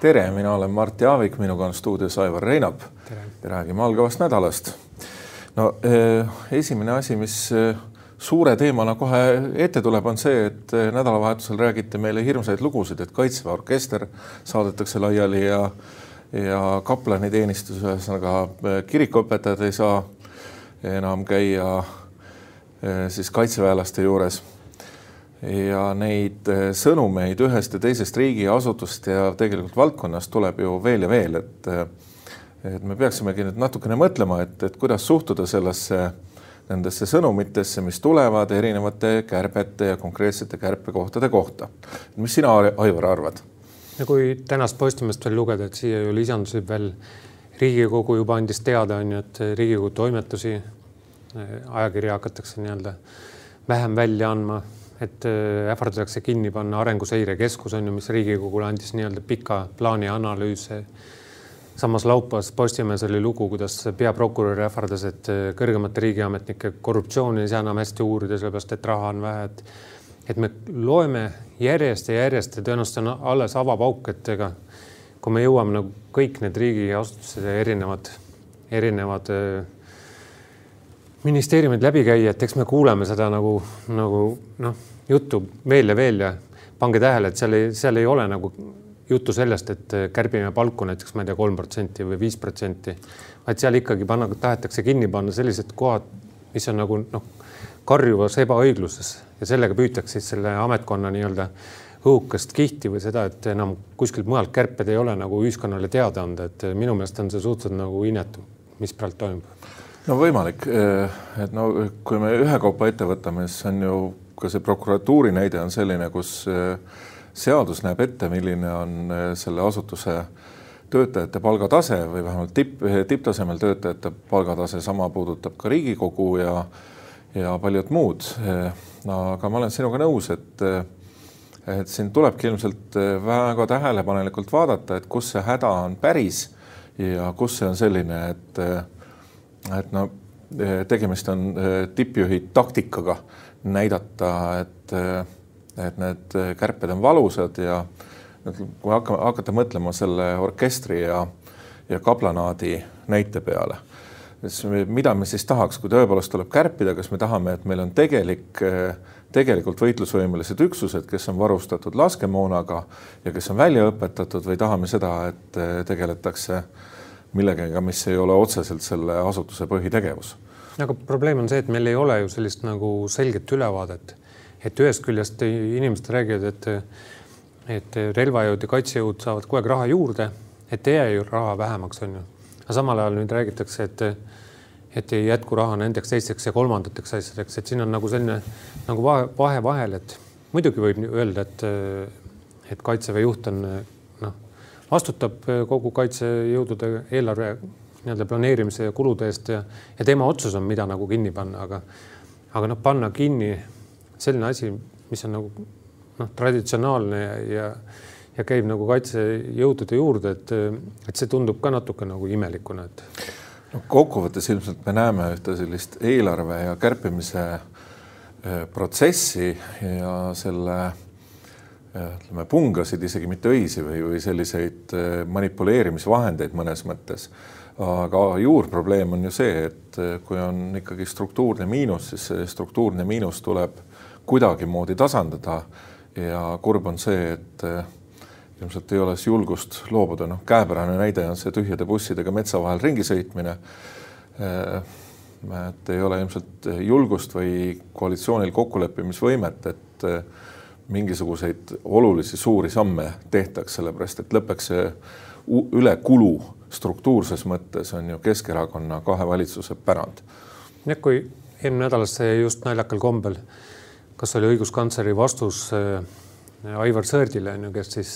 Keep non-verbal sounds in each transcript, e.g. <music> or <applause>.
tere, mina olen Mart Jaavik, minuga on stuudios Aivar Reinap. räägime algavast nädalast. no eh, esimene asi, mis eh, suure teemana kohe ette tuleb, on see, et eh, nädalavahetusel räägiti meile hirmsaid lugusid, et Kaitseväe orkester saadetakse laiali ja ja kaplaniteenistus, ühesõnaga kirikuõpetajad ei saa enam käia siis kaitseväelaste juures ja neid eh, sõnumeid ühest ja teisest riigiasutust ja tegelikult valdkonnast tuleb ju veel ja veel, et eh, et me peaksimegi nüüd natukene mõtlema, et, et kuidas suhtuda sellesse, nendesse sõnumitesse, mis tulevad erinevate kärbete ja konkreetsete kärpekohtade kohta. mis sina, Aivar, arvad? no kui tänast Postimehest veel lugeda, et siia ju lisandus veel Riigikogu juba andis teada, on ju, et Riigikogu toimetusi eh, ajakirja hakatakse nii-öelda vähem välja andma et äh, ähvardatakse kinni panna Arenguseire Keskus on ju, mis Riigikogule andis nii-öelda pika plaani analüüse. samas laupäevas Postimehes oli lugu, kuidas peaprokurör ähvardas, et äh, kõrgemate riigiametnike korruptsiooni ei saa enam hästi uurida, sellepärast et raha on vähe, et et me loeme järjest ja järjest ja tõenäoliselt on alles avapauk, et ega kui me jõuame nagu kõik need riigiasutused ja erinevad, erinevad äh, ministeeriumid läbi käia, et eks me kuuleme seda nagu, nagu noh, juttu veel ja veel ja pange tähele, et seal ei, seal ei ole nagu juttu sellest, et kärbime palku näiteks, ma ei tea, kolm protsenti või viis protsenti, vaid seal ikkagi panna, tahetakse kinni panna sellised kohad, mis on nagu noh, karjuvas ebaõigluses ja sellega püütakse siis selle ametkonna nii-öelda õhukest kihti või seda, et enam kuskilt mujalt kärped ei ole nagu ühiskonnale teada anda, et minu meelest on see suhteliselt nagu inetu, mis praegu toimub no võimalik, eh, et no kui me ühekaupa ette võtame, siis on ju ka see prokuratuuri näide on selline, kus eh, seadus näeb ette, milline on eh, selle asutuse töötajate palgatase või vähemalt tipp, tipptasemel töötajate palgatase, sama puudutab ka Riigikogu ja ja paljud muud. aga ma olen sinuga nõus, et et siin tulebki ilmselt väga tähelepanelikult vaadata, et kus see häda on päris ja kus see on selline, et et no eh, tegemist on eh, tippjuhi taktikaga näidata, et, eh, et need kärped on valusad ja kui hakkame, hakata mõtlema selle orkestri ja, ja kaplanaadi näite peale, siis mida me siis tahaks, kui tõepoolest tuleb kärpida, kas me tahame, et meil on tegelik, tegelikult võitlusvõimelised üksused, kes on varustatud laskemoonaga ja kes on välja õpetatud või tahame seda, et tegeletakse äh, millegagi, mis ei ole otseselt selle asutuse põhitegevus. aga probleem on see, et meil ei ole ju sellist nagu selget ülevaadet, et ühest küljest inimesed räägivad, et et relvajõud ja kaitsejõud saavad kogu aeg raha juurde, et ei jää ju raha vähemaks, on ju. aga samal ajal nüüd räägitakse, et et ei jätku raha nendeks, teisteks ja kolmandateks asjadeks, et siin on nagu selline nagu vahe, vahe vahel, et muidugi võib öelda, et et kaitseväe juht on vastutab eh, kogu kaitsejõudude eelarve nii-öelda planeerimise ja kulude eest ja, ja tema otsus on, mida nagu kinni panna, aga, aga noh, panna kinni selline asi, mis on nagu noh, traditsionaalne ja, ja, ja käib nagu kaitsejõudude juurde, et, et see tundub ka natuke nagu imelikuna, et. no kokkuvõttes ilmselt me näeme ühte sellist eelarve ja kärpimise eh, protsessi ja selle ütleme, pungasid, isegi mitte õisi või, või selliseid äh, manipuleerimisvahendeid mõnes mõttes. aga juurprobleem on ju see, et äh, kui on ikkagi struktuurne miinus, siis see struktuurne miinus tuleb kuidagimoodi tasandada ja kurb on see, et äh, ilmselt ei ole siis julgust loobuda, noh, käepärane näide on see tühjade bussidega metsa vahel ringi sõitmine. et ei ole ilmselt julgust või koalitsioonil kokkuleppimisvõimet, et mingisuguseid olulisi suuri samme tehtaks, sellepärast et lõpeks see ülekulu struktuurses mõttes on ju Keskerakonna kahe valitsuse pärand. jah, kui eelmine nädal see just naljakal kombel, kas oli õiguskantsleri vastus äh, Aivar Sõerdile on ju, kes siis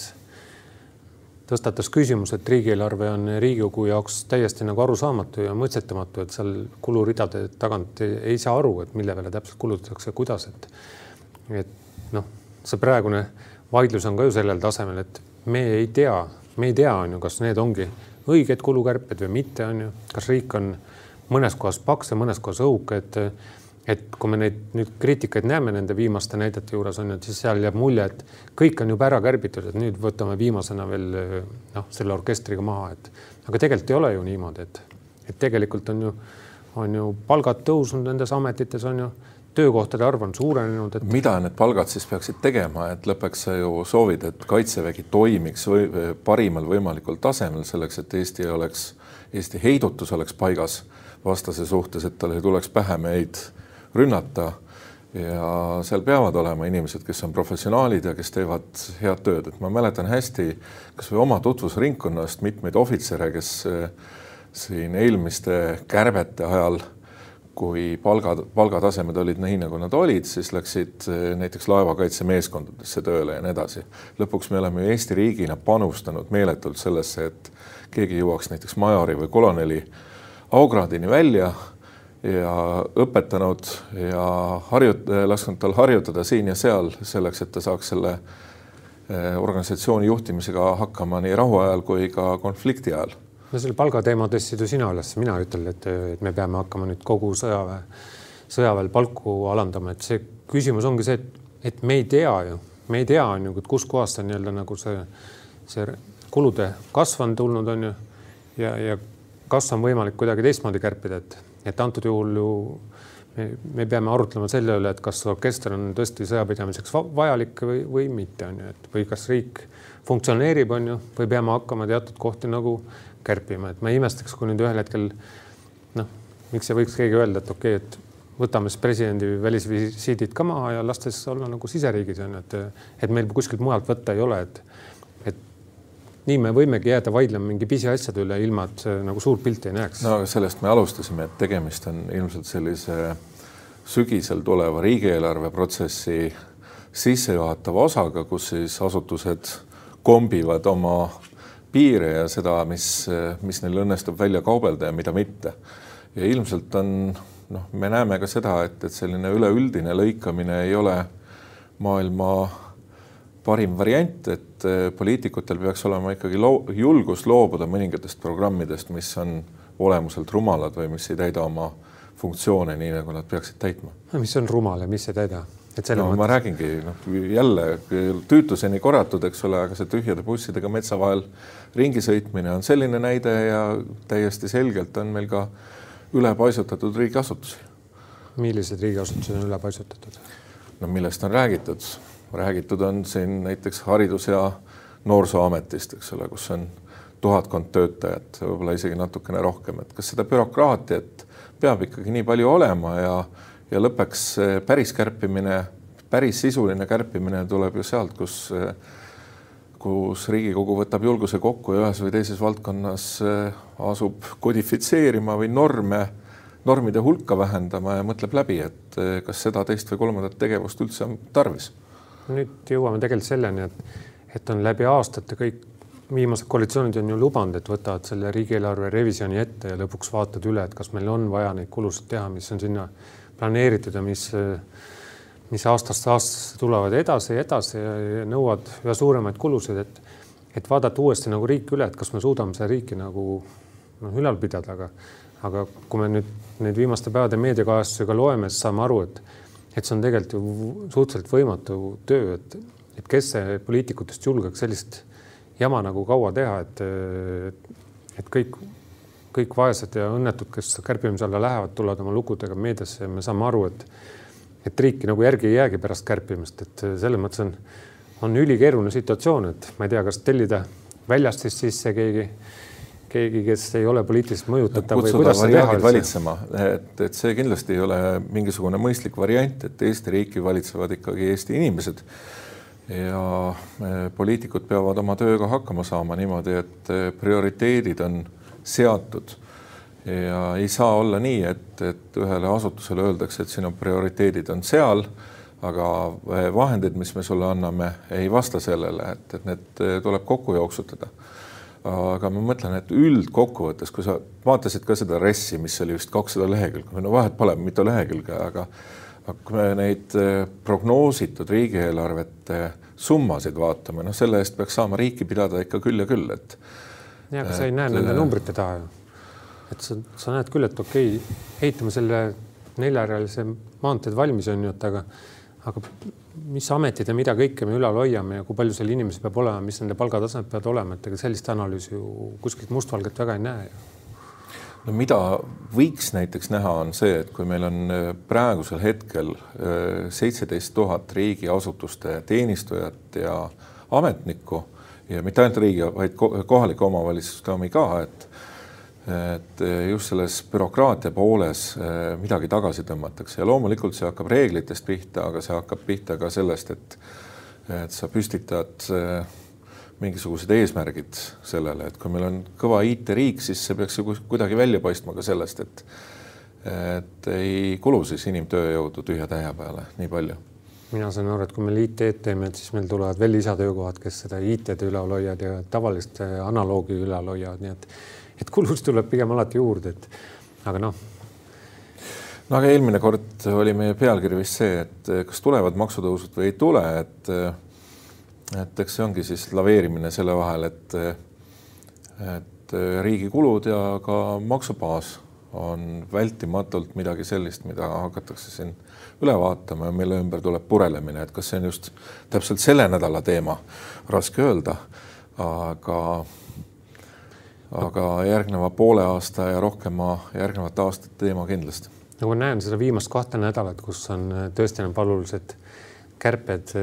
tõstatas küsimuse, et riigieelarve on Riigikogu jaoks täiesti nagu arusaamatu ja mõistetamatu, et seal kuluridade tagant ei saa aru, et mille peale täpselt kulutatakse, kuidas, et et noh see praegune vaidlus on ka ju sellel tasemel, et me ei tea, me ei tea, on ju, kas need ongi õiged kulukärped või mitte, on ju, kas riik on mõnes kohas paks ja mõnes kohas õhuke, et et kui me neid nüüd kriitikaid näeme nende viimaste näidete juures on ju, et siis seal jääb mulje, et kõik on juba ära kärbitud, et nüüd võtame viimasena veel noh, selle orkestriga maha, et aga tegelikult ei ole ju niimoodi, et, et tegelikult on ju, on ju palgad tõusnud nendes ametites on ju töökohtade arv on suurenenud et.... mida need palgad siis peaksid tegema, et lõpuks sa ju soovid, et kaitsevägi toimiks või, parimal võimalikul tasemel selleks, et Eesti oleks, Eesti heidutus oleks paigas vastase suhtes, et tal ei tuleks pähe meid rünnata. ja seal peavad olema inimesed, kes on professionaalid ja kes teevad head tööd, et ma mäletan hästi kasvõi oma tutvusringkonnast mitmeid ohvitsere, kes eh, siin eelmiste kärbete ajal kui palgad, palgatasemed olid nii, nagu nad olid, siis läksid eh, näiteks laevakaitsemeeskondadesse tööle ja nii edasi. lõpuks me oleme ju Eesti riigina panustanud meeletult sellesse, et keegi jõuaks näiteks majori või koloneli aukraadini välja ja õpetanud ja harjut-, lasknud tal harjutada siin ja seal selleks, et ta saaks selle eh, organisatsiooni juhtimisega hakkama nii rahuajal kui ka konflikti ajal. No selle palgateema tõstsid ju sina üles, mina ütlen, et, et me peame hakkama nüüd kogu sõjaväe, sõjaväel palku alandama, et see küsimus ongi see, et, et me ei tea ju, me ei tea, on ju, kuskohast on nii-öelda nagu see, see kulude kasv on tulnud, on ju, ja, ja kas on võimalik kuidagi teistmoodi kärpida, et et antud juhul ju me, me peame arutlema selle üle, et kas orkester on tõesti sõjapidamiseks vajalik või, või mitte, on ju, et või kas riik funktsioneerib, on ju, või peame hakkama teatud kohti nagu kärpima, et ma ei imestaks, kui nüüd ühel hetkel noh, miks ei võiks keegi öelda, et okei okay,, et võtame siis presidendi välisvisiidid ka maha ja las ta siis olla nagu siseriigis on ju, et, et meil kuskilt mujalt võtta ei ole, et nii me võimegi jääda vaidlema mingi pisiasjade üle, ilma et nagu suurt pilti ei näeks. no sellest me alustasime, et tegemist on ilmselt sellise sügisel tuleva riigieelarve protsessi sissejuhatava osaga, kus siis asutused kombivad oma piire ja seda, mis, mis neil õnnestub välja kaubelda ja mida mitte. ja ilmselt on noh, me näeme ka seda, et, et selline üleüldine lõikamine ei ole maailma parim variant, et eh, poliitikutel peaks olema ikkagi loo julgus loobuda mõningatest programmidest, mis on olemuselt rumalad või mis ei täida oma funktsioone nii, nagu nad peaksid täitma. mis on rumal ja mis ei täida? Et no mõttes... ma räägingi, noh jälle tüütuseni korratud, eks ole, aga see tühjade bussidega metsa vahel ringi sõitmine on selline näide ja täiesti selgelt on meil ka ülepaisutatud riigiasutusi. millised riigiasutused on ülepaisutatud? no millest on räägitud räägitud on siin näiteks Haridus- ja Noorsooametist, eks ole, kus on tuhatkond töötajat, võib-olla isegi natukene rohkem, et kas seda bürokraatiat peab ikkagi nii palju olema ja, ja lõppeks päris kärpimine, päris sisuline kärpimine tuleb ju sealt, kus, kus Riigikogu võtab julguse kokku ja ühes või teises valdkonnas asub kodifitseerima või norme, normide hulka vähendama ja mõtleb läbi, et kas seda, teist või kolmandat tegevust üldse on tarvis. Nüüd jõuame tegelikult selleni, et, et on läbi aastate kõik viimased koalitsioonid on ju lubanud, et võtavad selle riigieelarve revisjoni ette ja lõpuks vaatad üle, et kas meil on vaja neid kulusid teha, mis on sinna planeeritud ja mis, mis aastast aastasse tulevad edasi ja edasi ja, nõuavad üha suuremaid kulusid, et, et vaadata uuesti nagu riik üle, et kas me suudame seda riiki nagu noh, ülal pidada, aga, aga kui me nüüd neid viimaste päevade meediakajastusi ka loeme, siis saame aru, et et see on tegelikult ju suhteliselt võimatu töö, et, et kes see poliitikutest julgeks sellist jama nagu kaua teha, et, et kõik, kõik vaesed ja õnnetud, kes kärpimise alla lähevad, tulevad oma lugudega meediasse ja me saame aru, et, et riiki nagu järgi ei jäägi pärast kärpimist, et selles mõttes on, on ülikeeruline situatsioon, et ma ei tea, kas tellida väljast siis sisse keegi keegi, kes ei ole poliitiliselt mõjutatav või kuidas seda teha valitsema, et, et see kindlasti ei ole mingisugune mõistlik variant, et Eesti riiki valitsevad ikkagi Eesti inimesed. ja e, poliitikud peavad oma tööga hakkama saama niimoodi, et e, prioriteedid on seatud ja ei saa olla nii, et, et ühele asutusele öeldakse, et sinu prioriteedid on seal, aga vahendid, mis me sulle anname, ei vasta sellele, et, et need tuleb kokku jooksutada aga ma mõtlen, et üldkokkuvõttes, kui sa vaatasid ka seda RES-i, mis oli vist kakssada lehekülge, no vahet pole, mitu lehekülge, aga kui me neid eh, prognoositud riigieelarvete summasid vaatame, noh, selle eest peaks saama riiki pidada ikka küll ja küll, et. Ja, aga sa ei näe nende numbrite taha ju. et sa, sa näed küll, et okei okay,, ehitame selle neljarealise maanteed valmis on ju, et aga, aga mis ametid ja mida kõike me ülal hoiame ja kui palju seal inimesi peab olema, mis nende palgatasemed peavad olema, et ega sellist analüüsi ju kuskilt mustvalget väga ei näe no mida võiks näiteks näha, on see, et kui meil on äh, praegusel hetkel äh, seitseteist tuhat riigiasutuste teenistujat ja ametnikku ja mitte ainult riigi, vaid kohalike omavalitsuste omi ka, et et just selles bürokraatia pooles äh, midagi tagasi tõmmatakse ja loomulikult see hakkab reeglitest pihta, aga see hakkab pihta ka sellest, et et sa püstitad mingisugused eesmärgid sellele, et kui meil on kõva IT-riik, siis see peaks ju kuidagi välja paistma ka sellest, et et ei kulu siis inimtööjõudu tühja-tähja peale nii palju. Mina saan aru, et kui me IT-d teeme, et siis meil tulevad veel lisatöökohad, kes seda IT-d ülal hoiavad ja tavalist analoogi ülal hoiavad, nii et et kulusid tuleb pigem alati juurde, et aga noh. no aga eelmine kord oli meie pealkiri vist see, et kas tulevad maksutõusud või ei tule, et et eks see ongi siis laveerimine selle vahel, et et riigi kulud ja ka maksubaas on vältimatult midagi sellist, mida hakatakse siin üle vaatama ja mille ümber tuleb purelemine, et kas see on just täpselt selle nädala teema, raske öelda, aga aga järgneva poole aasta ja rohkema järgnevate aastate teema kindlasti. no ma näen seda viimast kahte nädalat, kus on tõesti need valulised kärped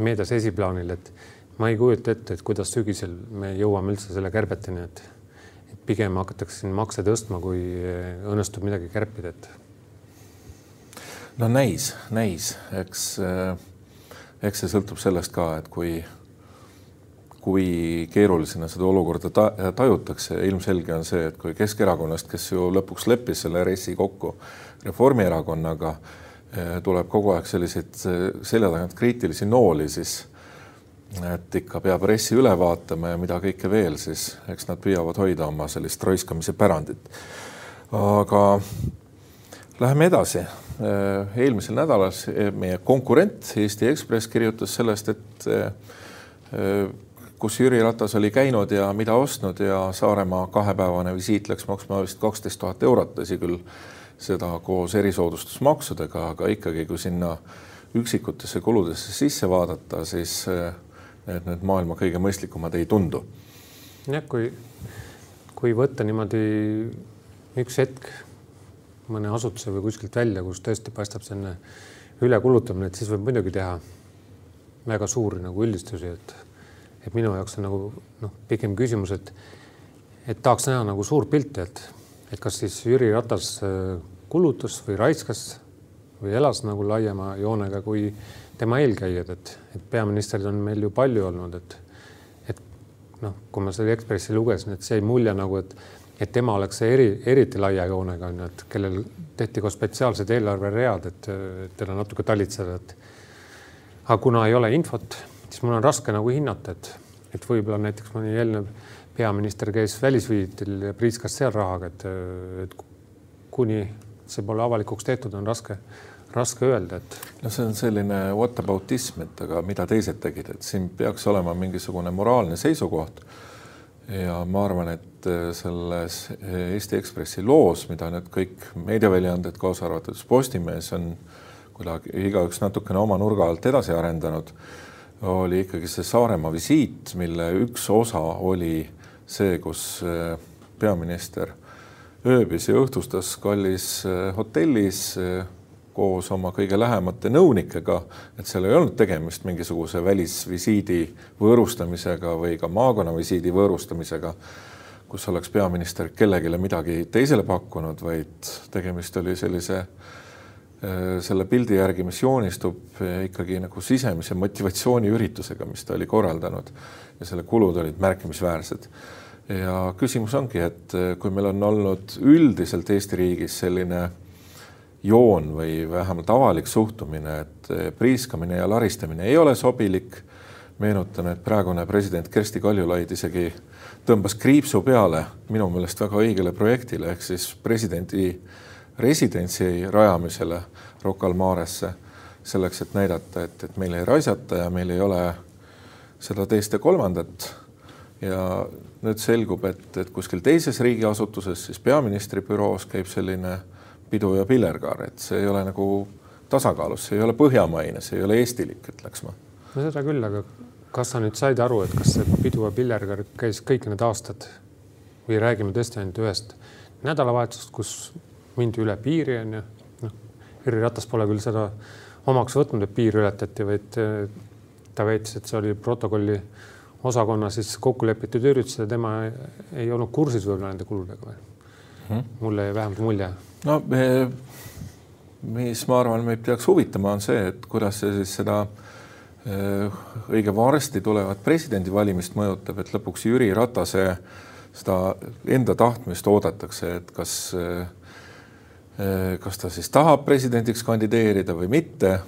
meedias esiplaanil, et ma ei kujuta ette, et kuidas sügisel me jõuame üldse selle kärbeteni, et, pigem hakatakse siin makse tõstma, kui õnnestub midagi kärpida, et. No näis, näis, eks, eks see sõltub sellest ka, et kui, kui keerulisena seda olukorda ta, tajutakse. ilmselge on see, et kui Keskerakonnast, kes ju lõpuks leppis selle RES-i kokku Reformierakonnaga Eh, tuleb kogu aeg selliseid eh, selja tagant kriitilisi nooli, siis et ikka peab RES-i üle vaatama ja mida kõike veel, siis eks nad püüavad hoida oma sellist raiskamise pärandit. aga läheme edasi. Eh, eelmisel nädalal meie konkurent Eesti Ekspress kirjutas sellest, et kus Jüri Ratas oli käinud ja mida ostnud ja Saaremaa kahepäevane visiit läks maksma vist kaksteist tuhat eurot, tõsi küll seda koos erisoodustusmaksudega, aga ikkagi, kui sinna üksikutesse kuludesse sisse vaadata, siis need nüüd maailma kõige mõistlikumad ei tundu. jah, kui, kui võtta niimoodi üks hetk mõne asutuse või kuskilt välja, kus tõesti paistab selline ülekulutamine, et siis võib muidugi teha väga suuri nagu üldistusi, et, et minu jaoks on nagu noh, pigem küsimus, et, et tahaks näha nagu suurt pilti, et et kas siis Jüri Ratas äh, kulutas või raiskas või elas nagu laiema joonega kui tema eelkäijad, et, et peaministrid on meil ju palju olnud, et, et noh, kui ma selle Ekspressi lugesin, et see jäi mulje nagu, et, et tema oleks see eri, eriti laia joonega on ju, et kellel tehti ka spetsiaalsed eelarveread, et, teda natuke talitseda, et aga kuna ei ole infot, siis mul on raske nagu hinnata, et, et võib-olla näiteks mõni eelnev peaminister käis välisvisiitil ja priiskas seal rahaga, et, et kuni see pole avalikuks tehtud, on raske, raske öelda, et. no see on selline whataboutism, et aga mida teised tegid, et siin peaks olema mingisugune moraalne seisukoht. Ja ma arvan, et selles Eesti Ekspressi loos, mida nüüd kõik meediaväljaanded, kaasa arvatud Postimees on kuidagi igaüks natukene oma nurga alt edasi arendanud, oli ikkagi see Saaremaa visiit, mille üks osa oli see, kus äh, peaminister ööbis ja õhtustas kallis äh, hotellis äh, koos oma kõige lähemate nõunikega, et seal ei olnud tegemist mingisuguse välisvisiidi võõrustamisega või ka maakonnavisiidi võõrustamisega, kus oleks peaminister kellelegi midagi teisele pakkunud, vaid tegemist oli sellise selle pildi järgi, mis joonistub ikkagi nagu sisemise motivatsiooniüritusega, mis ta oli korraldanud. Ja selle kulud olid märkimisväärsed. Ja küsimus ongi, et eh, kui meil on olnud üldiselt Eesti riigis selline joon või vähemalt avalik suhtumine, et eh, priiskamine ja laristamine ei ole sobilik. meenutan, et praegune president Kersti Kaljulaid isegi tõmbas kriipsu peale minu meelest väga õigele projektile ehk siis presidendi residentsi rajamisele Rocca al Maresse selleks, et näidata, et, et meil ei raisata ja meil ei ole seda teist ja kolmandat ja nüüd selgub, et, et kuskil teises riigiasutuses, siis peaministri büroos käib selline pidu ja pillerkaar, et see ei ole nagu tasakaalus, see ei ole põhjamaine, see ei ole eestilik, ütleks ma. no seda küll, aga kas sa nüüd said aru, et kas see pidu ja pillerkaar käis kõik need aastad või räägime tõesti ainult ühest nädalavahetusest, kus mindi üle piiri onju. noh, Jüri Ratas pole küll seda omaks võtnud, et piir ületati, vaid eh, ta väitis, et see oli protokolli osakonna siis kokku lepitud üritus ja tema ei olnud kursis võib-olla nende kuludega või hmm.? mulle jäi vähemalt mulje. No me, mis ma arvan, meid peaks huvitama, on see, et kuidas see siis seda eh, õige varsti tulevat presidendivalimist mõjutab, et lõpuks Jüri Ratase seda enda tahtmist oodatakse, et kas äh, Äh, kas ta siis tahab presidendiks kandideerida või mitte.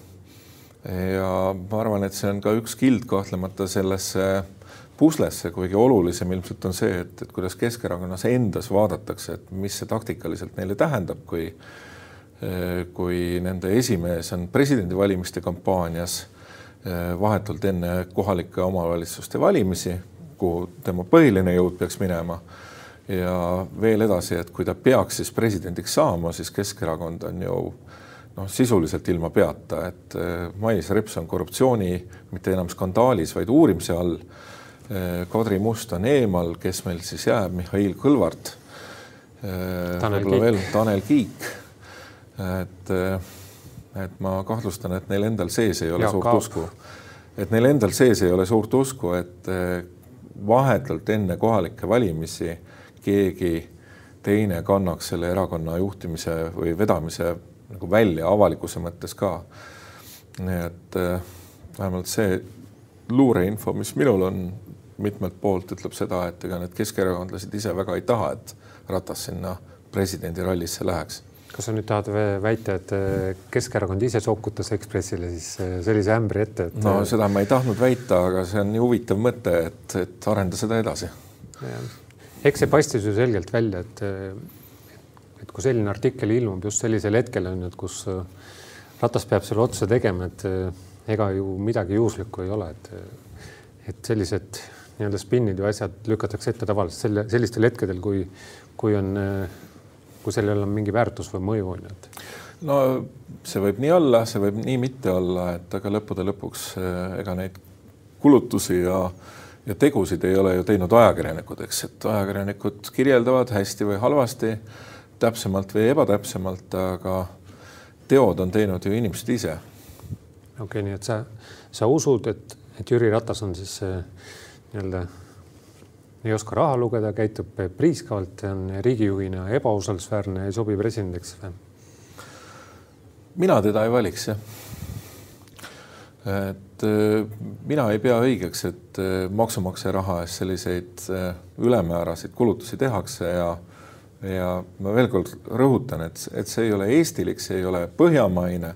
ja ma arvan, et see on ka üks kild kahtlemata sellesse puslesse, kuigi olulisem ilmselt on see, et, et kuidas Keskerakonnas endas vaadatakse, et mis see taktikaliselt neile tähendab, kui kui nende esimees on presidendivalimiste kampaanias äh, vahetult enne kohalike omavalitsuste valimisi, kuhu tema põhiline jõud peaks minema ja veel edasi, et kui ta peaks siis presidendiks saama, siis Keskerakond on ju noh, sisuliselt ilma peata, et eh, Mailis Reps on korruptsiooni mitte enam skandaalis, vaid uurimise all. Eh, Kadri Must on eemal, kes meil siis jääb, Mihhail Kõlvart. Eh, Tanel Kiik. Tanel Kiik. et, et ma kahtlustan, et neil endal sees ei ole Jaak suurt Aab. usku, et neil endal sees ei ole suurt usku, et vahetult enne kohalikke valimisi keegi teine kannaks selle erakonna juhtimise või vedamise nagu välja avalikkuse mõttes ka. nii et äh, vähemalt see luureinfo, mis minul on mitmelt poolt, ütleb seda, et ega need keskerakondlased ise väga ei taha, et Ratas sinna presidendirallisse läheks kas sa nüüd tahad väita, et äh, Keskerakond ise sokutas Ekspressile siis äh, sellise ämbri ette, et? no seda ma ei tahtnud väita, aga see on nii huvitav mõte, et, et arenda seda edasi eks see paistis ju selgelt välja, et et kui selline artikkel ilmub just sellisel hetkel on ju, et kus äh, Ratas peab selle otsuse tegema, et äh, ega ju midagi juhuslikku ei ole, et et sellised nii-öelda spinnid ja asjad lükatakse ette tavaliselt selle, sellistel hetkedel, kui, kui on, kui sellel on mingi väärtus või mõju on ju, et. no see võib nii olla, see võib nii mitte olla, et aga lõppude lõpuks äh, ega neid kulutusi ja äh, ja tegusid ei ole ju teinud ajakirjanikud, eks, et ajakirjanikud kirjeldavad hästi või halvasti, täpsemalt või ebatäpsemalt, aga teod on teinud ju inimesed ise. okei okay,, nii et sa, sa usud, et, et Jüri Ratas on siis nii-öelda ei oska raha lugeda, käitub priiskavalt, on riigijuhina ebausaldusväärne, ei sobi presidendiks või? mina teda ei valiks jah. et äh, mina ei pea õigeks, et äh, maksumaksja raha eest selliseid äh, ülemääraseid kulutusi tehakse ja ja ma veel kord rõhutan, et, et see ei ole eestilik, see ei ole põhjamaine,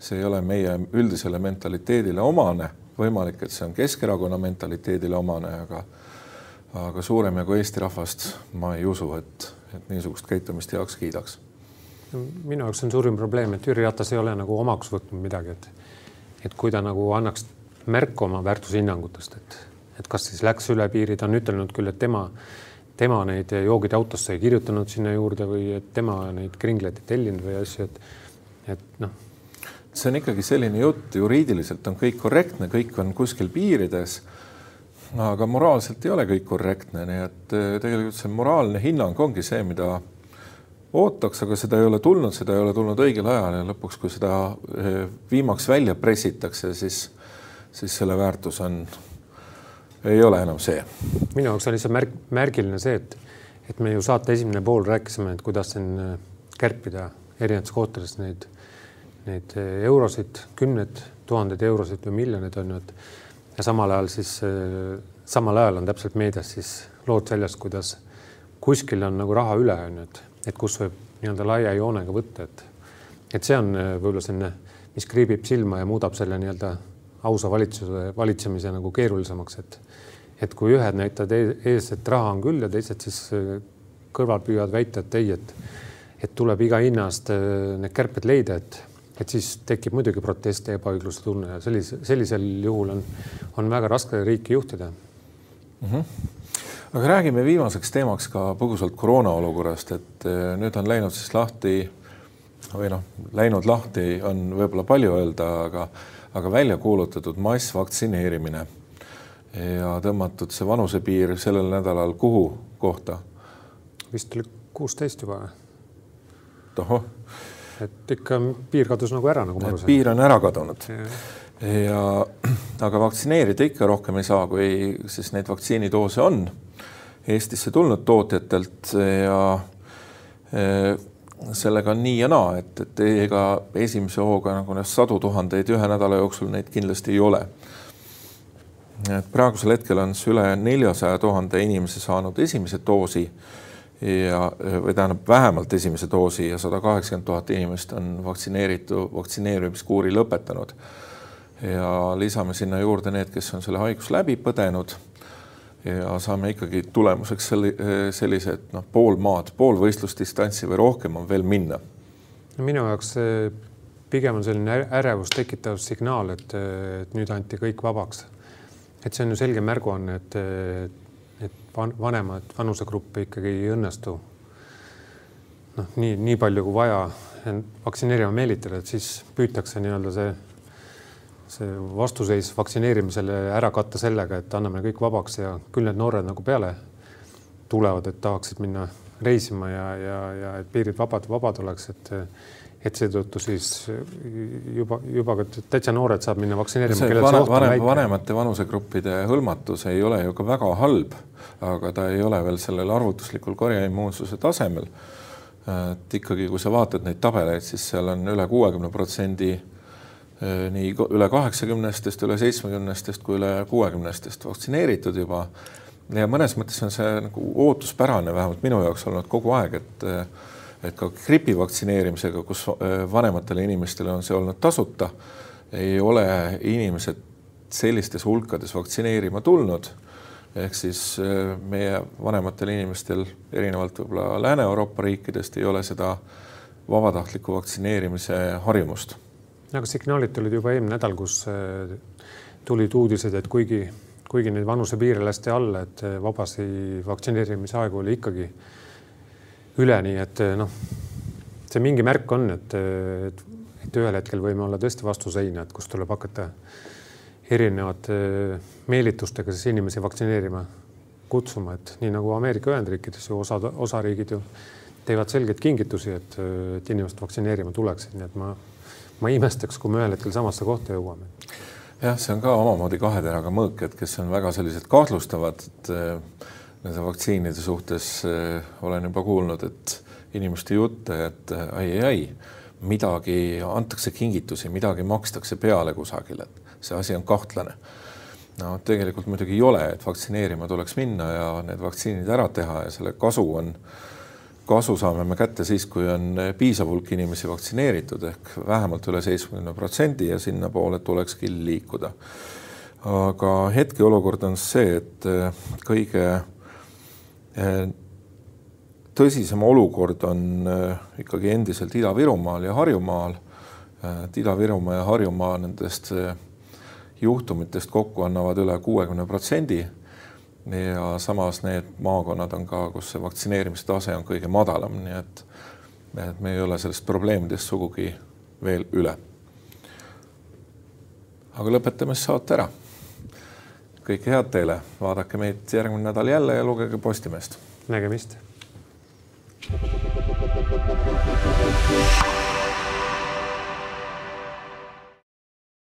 see ei ole meie üldisele mentaliteedile omane, võimalik, et see on Keskerakonna mentaliteedile omane, aga aga suurem jagu Eesti rahvast ma ei usu, et, et niisugust käitumist heaks kiidaks. minu jaoks on suurim probleem, et Jüri Ratas ei ole nagu omaks võtnud midagi, et et kui ta nagu annaks märku oma väärtushinnangutest, et, et kas siis läks üle piiri, ta on ütelnud küll, et tema, tema neid joogid autosse ei kirjutanud sinna juurde või et tema neid kringleid ei tellinud või asju, et, et noh. See on ikkagi selline jutt, juriidiliselt on kõik korrektne, kõik on kuskil piirides. aga moraalselt ei ole kõik korrektne, nii et eh, tegelikult see moraalne hinnang ongi see, mida ootaks, aga seda ei ole tulnud, seda ei ole tulnud õigel ajal ja lõpuks, kui seda eh, viimaks välja pressitakse, siis, siis selle väärtus on, ei ole enam see. minu jaoks on lihtsalt märk, märgiline see, et, et me ju saate esimene pool rääkisime, et kuidas siin eh, kärpida erinevates kohtades neid, neid eh, eurosid, kümneid tuhandeid eurosid või miljoneid on ju, et ja samal ajal siis, samal ajal on täpselt meedias siis lood sellest, kuidas kuskil on nagu raha üle, on ju, et et kus võib nii-öelda laia joonega võtta, et, et see on äh, võib-olla selline, mis kriibib silma ja muudab selle nii-öelda ausa valitsuse valitsemise nagu keerulisemaks, et, et kui ühed näitavad e-, ees, et raha on küll ja teised siis kõrval püüavad väita, et ei, et, et tuleb iga hinna eest need kärped leida, et, et siis tekib muidugi protest ja ebaõigluse tunne ja sellise, sellisel juhul on, on väga raske riiki juhtida mm. -hmm aga räägime viimaseks teemaks ka põgusalt koroona olukorrast, et eh, nüüd on läinud siis lahti või noh, läinud lahti on võib-olla palju öelda, aga, aga välja kuulutatud massvaktsineerimine ja tõmmatud see vanusepiir sellel nädalal kuhu kohta? vist oli kuusteist juba tohoh. Et ikka piir kadus nagu ära, nagu ma aru sain. piir on ära kadunud. Ja, ja <clears throat> aga vaktsineerida ikka rohkem ei saa, kui siis neid vaktsiinidoose on Eestisse tulnud tootjatelt ja e, sellega on nii ja naa, et, et ega esimese hooga nagu sadu tuhandeid ühe nädala jooksul neid kindlasti ei ole. Et praegusel hetkel on siis üle neljasaja tuhande inimese saanud esimese doosi ja, või tähendab vähemalt esimese doosi ja sada kaheksakümmend tuhat inimest on vaktsineeritu, vaktsineerimiskuuri lõpetanud. ja lisame sinna juurde need, kes on selle haiguse läbi põdenud. ja saame ikkagi tulemuseks selli, sellise, et noh, pool maad, pool võistlusdistantsi või rohkem on veel minna. minu jaoks pigem on selline ärevust tekitav signaal, et, et nüüd anti kõik vabaks et see on ju selge märguanne, et, et vanemad vanusegruppi ikkagi ei õnnestu. noh, nii, nii palju kui vaja vaktsineerima meelitada, et siis püütakse nii-öelda see, see vastuseis vaktsineerimisele ära katta sellega, et anname kõik vabaks ja küll need noored nagu peale tulevad, et tahaksid minna reisima ja, ja, ja et piirid vabad, vabad oleks, et et seetõttu siis juba, juba ka täitsa noored saab minna vaktsineerima. Vanem, vanem, vanemate vanusegruppide hõlmatus ei ole ju ka väga halb, aga ta ei ole veel sellel arvutuslikul korjeimmuunsuse tasemel. et ikkagi, kui sa vaatad neid tabeleid, siis seal on üle kuuekümne protsendi eh, nii üle kaheksakümnestest, üle seitsmekümnestest kui üle kuuekümnestest vaktsineeritud juba. ja mõnes mõttes on see nagu ootuspärane, vähemalt minu jaoks olnud kogu aeg, et et ka gripi vaktsineerimisega, kus äh, vanematele inimestele on see olnud tasuta, ei ole inimesed sellistes hulkades vaktsineerima tulnud. ehk siis äh, meie vanematel inimestel erinevalt võib-olla Lääne-Euroopa riikidest ei ole seda vabatahtliku vaktsineerimise harjumust. aga signaalid tulid juba eelmine nädal, kus äh, tulid uudised, et kuigi, kuigi neid vanusepiire lasti alla, et vabasi vaktsineerimise aegu oli ikkagi üle, nii et eh, noh, see mingi märk on, et, et, et ühel hetkel võime olla tõesti vastu seina, et kus tuleb hakata erinevate meelitustega siis inimesi vaktsineerima kutsuma, et nii nagu Ameerika Ühendriikides ju osad, osariigid ju teevad selgeid kingitusi, et, et inimesed vaktsineerima tuleksid, nii et ma, ma imestaks, kui me ühel hetkel samasse kohta jõuame. jah, see on ka omamoodi kahe teraga mõõk, et kes on väga sellised kahtlustavad, et nende vaktsiinide suhtes äh, olen juba kuulnud, et inimeste jutte, et äh, ai-ai-ai, midagi antakse kingitusi, midagi makstakse peale kusagil, et see asi on kahtlane. no tegelikult muidugi ei ole, et vaktsineerima tuleks minna ja need vaktsiinid ära teha ja selle kasu on, kasu saame me kätte siis, kui on piisav hulk inimesi vaktsineeritud ehk vähemalt üle seitsmekümne protsendi ja sinnapoole tulekski liikuda. aga hetkeolukord on see, et äh, kõige Äh, tõsisem olukord on äh, ikkagi endiselt Ida-Virumaal ja Harjumaal. Äh, Ida-Virumaa ja Harjumaa nendest juhtumitest kokku annavad üle kuuekümne protsendi. ja samas need maakonnad on ka, kus see vaktsineerimise tase on kõige madalam, nii et, et me ei ole sellest probleemidest sugugi veel üle. aga lõpetame siis saate ära kõike head teile, vaadake meid järgmine nädal jälle ja lugege Postimeest. nägemist.